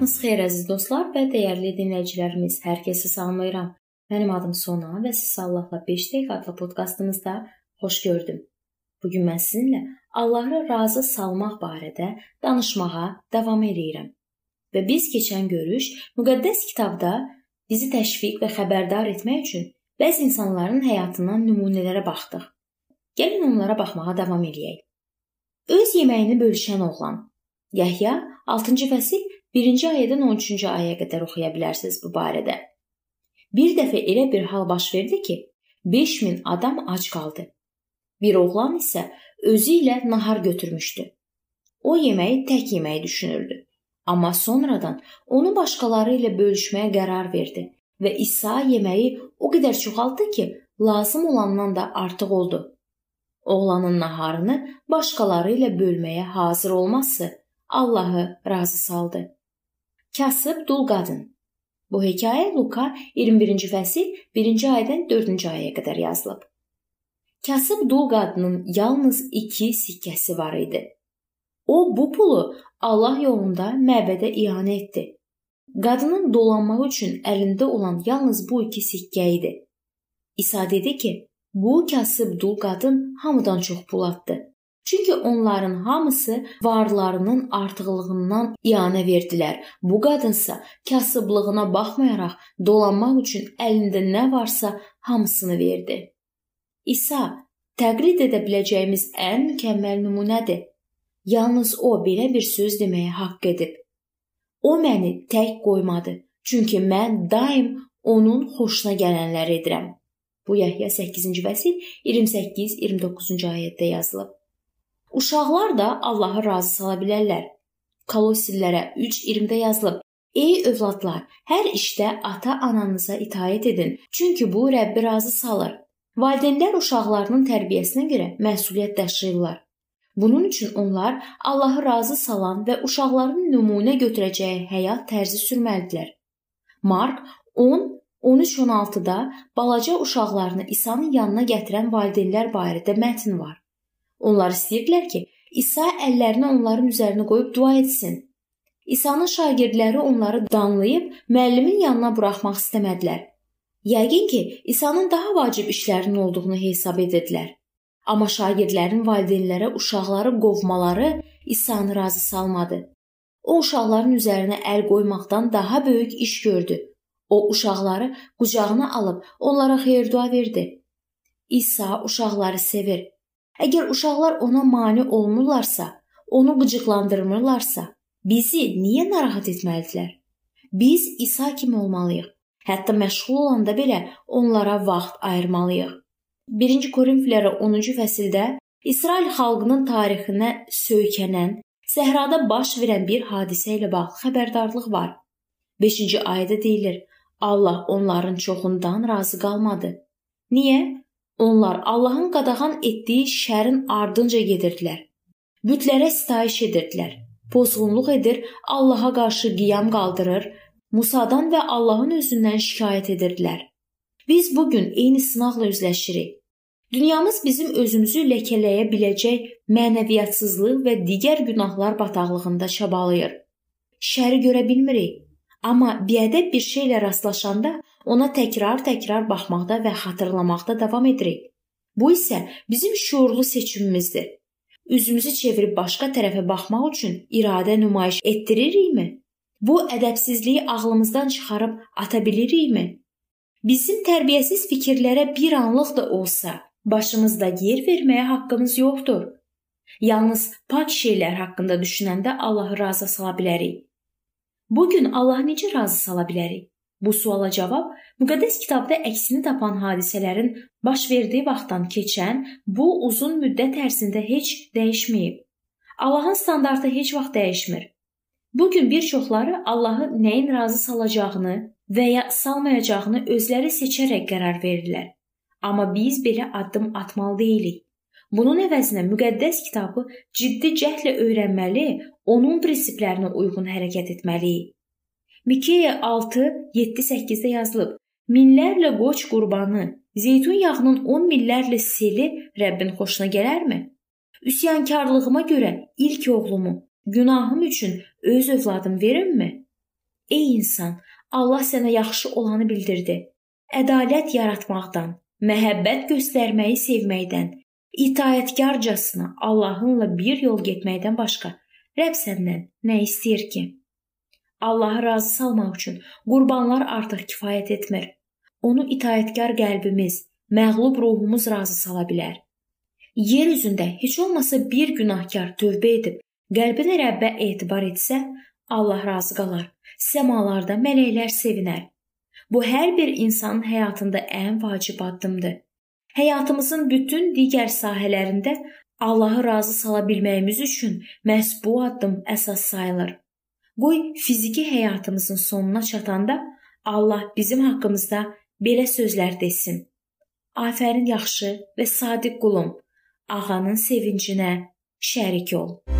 Vaxtınız xeyir əziz dostlar və dəyərli dinləyicilərimiz. Hər kəsi salamlayıram. Mənim adım Sona və siz Allahla 5 dəqiqə adlı podkastımızda xoş gördüm. Bu gün mən sizinlə Allahı razı salmaq barədə danışmağa davam edirəm. Və biz keçən görüş müqəddəs kitabda bizi təşviq və xəbərdar etmək üçün bəzi insanların həyatından nümunələrə baxdıq. Gəlin onlara baxmağa davam eləyək. Öz yeməyini bölüşən oğlan Yəhya 6-cı fəsil 1-ci ayədən 13-cü ayəyə qədər oxuya bilərsiniz bu barədə. Bir dəfə elə bir hal baş verdi ki, 5000 adam ac qaldı. Bir oğlan isə özü ilə nahar götürmüşdü. O yeməyi tək yeməyi düşünürdü. Amma sonradan onu başqaları ilə bölüşməyə qərar verdi və İsa yeməyi o qədər çoxaltdı ki, lazım olandan da artıq oldu. Oğlanın naharını başqaları ilə bölməyə hazır olması Allahı razı saldı. Kasıb dul qadın. Bu hekayə Luka 21-ci fəsil 1-ci ayədən 4-cü ayəyə qədər yazılıb. Kasıb dul qadının yalnız 2 sikkəsi var idi. O bu pulu Allah yolunda məbədə ianə etdi. Qadının dolanmaq üçün əlində olan yalnız bu iki sikkə idi. İsa dedi ki, bu kasıb dul qadın hamıdan çox pul atdı. Çünki onların hamısı varlarının artıqlığından iyanə verdilər. Bu qadınsa kasıblığına baxmayaraq dolanmaq üçün əlində nə varsa hamısını verdi. İsa təqlid edə biləcəyimiz ən mükəmməl nümunədir. Yalnız o belə bir söz deməyə haqq edib. O məni tək qoymadı, çünki mən daim onun xoşuna gələnləri edirəm. Bu Yəhya 8-ci fəsil 28-29-cu ayədə yazılıb. Uşaqlar da Allahı razı sala bilərlər. Kolossillərə 3:20-də yazılıb: Ey övladlar, hər işdə ata-ananıza itaat edin, çünki bu Rəbbi razı salır. Valideynlər uşaqlarının tərbiyəsinə görə məsuliyyət daşıyırlar. Bunun üçün onlar Allahı razı salan və uşaqların nümunə götürəcəyi həyat tərzi sürməlidirlər. Mark 10 13-16-da balaca uşaqlarını İsa'nın yanına gətirən valideynlər barədə mətn var. Onlar istəyirdilər ki, İsa əllərini onların üzərinə qoyub dua etsin. İsa'nın şagirdləri onları danlayıb müəllimin yanına buraxmaq istəmədilər. Yəqin ki, İsa'nın daha vacib işlərinin olduğunu hesab edirdilər. Amma şagirdlərin valideynlərə uşaqları qovmaları İsa'nı razı salmadı. O uşaqların üzərinə əl qoymaqdan daha böyük iş gördü. O uşaqları qucağına alıb onlara xeyir-dua verdi. İsa uşaqları sevir Əgər uşaqlar ona mane olmurlarsa, onu qıcıqlandırmırlarsa, bizi niyə narahat etməlidirlər? Biz İsa kimi olmalıyıq. Hətta məşğul olanda belə onlara vaxt ayırmalıyıq. 1-ci Korinfillərə 10-cu fəsildə İsrail xalqının tarixinə söykənən, səhrada baş verən bir hadisə ilə bağlı xəbərdarlıq var. 5-ci ayədə deyilir: Allah onların çoxundan razı qalmadı. Niyə? Onlar Allahın qadağan etdiyi şərin ardınca gedirdilər. Bütlərə sitayiş edirdilər. Pozğunluq edir, Allaha qarşı qiyam qaldırır, Musadan və Allahın özündən şikayət edirdilər. Biz bu gün eyni sınaqla üzləşirik. Dünyamız bizim özümüzü ləkələyə biləcək mənəviyyatsızlıq və digər günahlar bataqlığında çabalayır. Şəri görə bilmirik, amma biədəb bir şeylə rastlaşanda Ona təkrar-təkrar baxmaqda və xatırlamaqda davam edirik. Bu isə bizim şuurlu seçimimizdir. Üzümüzü çevirib başqa tərəfə baxmaq üçün iradə nümayiş etdiririkmi? Bu ədəbsizliyi ağlımızdan çıxarıb ata bilirikmi? Bizim tərbiyəsiz fikirlərə bir anlıq da olsa başımızda yer verməyə haqqımız yoxdur. Yalnız pak şeylər haqqında düşünəndə Allahı razı sala bilərik. Bu gün Allahı necə razı sala bilərik? Bu suala cavab müqəddəs kitabda əksini tapan hadisələrin baş verdiyi vaxtdan keçən bu uzun müddət ərzində heç dəyişməyib. Allahın standartı heç vaxt dəyişmir. Bu gün bir çoxları Allahı nəyin razı salacağını və ya salmayacağını özləri seçərək qərar verirlər. Amma biz belə addım atmalı deyilik. Bunun əvəzinə müqəddəs kitabı ciddi cəhdlə öyrənməli, onun prinsiplərinə uyğun hərəkət etməliyik. Mikeya 6:7-8-də yazılıb: Minlərlə qoç qurbanı, zeytun yağının 10 minlərlə seli Rəbbin xoşuna gələrmi? Üsyankarlığıma görə ilk oğlumu, günahım üçün öz övladım verimmi? Ey insan, Allah sənə yaxşı olanı bildirdi. Ədalət yaratmaqdan, məhəbbət göstərməyi sevməkdən, itaətkarcasına Allahınla bir yol getməkdən başqa Rəbb səndən nə istəyir ki? Allahı razı salmaq üçün qurbanlar artıq kifayət etmir. Onu itaətkar qəlbimiz, məğlub ruhumuz razı sala bilər. Yer üzündə heç olmasa bir günahkar tövbə edib qəlbinə Rəbbə etibar etsə, Allah razı qalar. Səmalarda mələklər sevinər. Bu hər bir insanın həyatında ən vacib addımdır. Həyatımızın bütün digər sahələrində Allahı razı sala bilməyimiz üçün məhz bu addım əsas sayılır. Qoy fiziki həyatımızın sonuna çatanda Allah bizim haqqımızda belə sözlər desin. Afərin yaxşı və sadiq qulum, ağanın sevincinə şərik ol.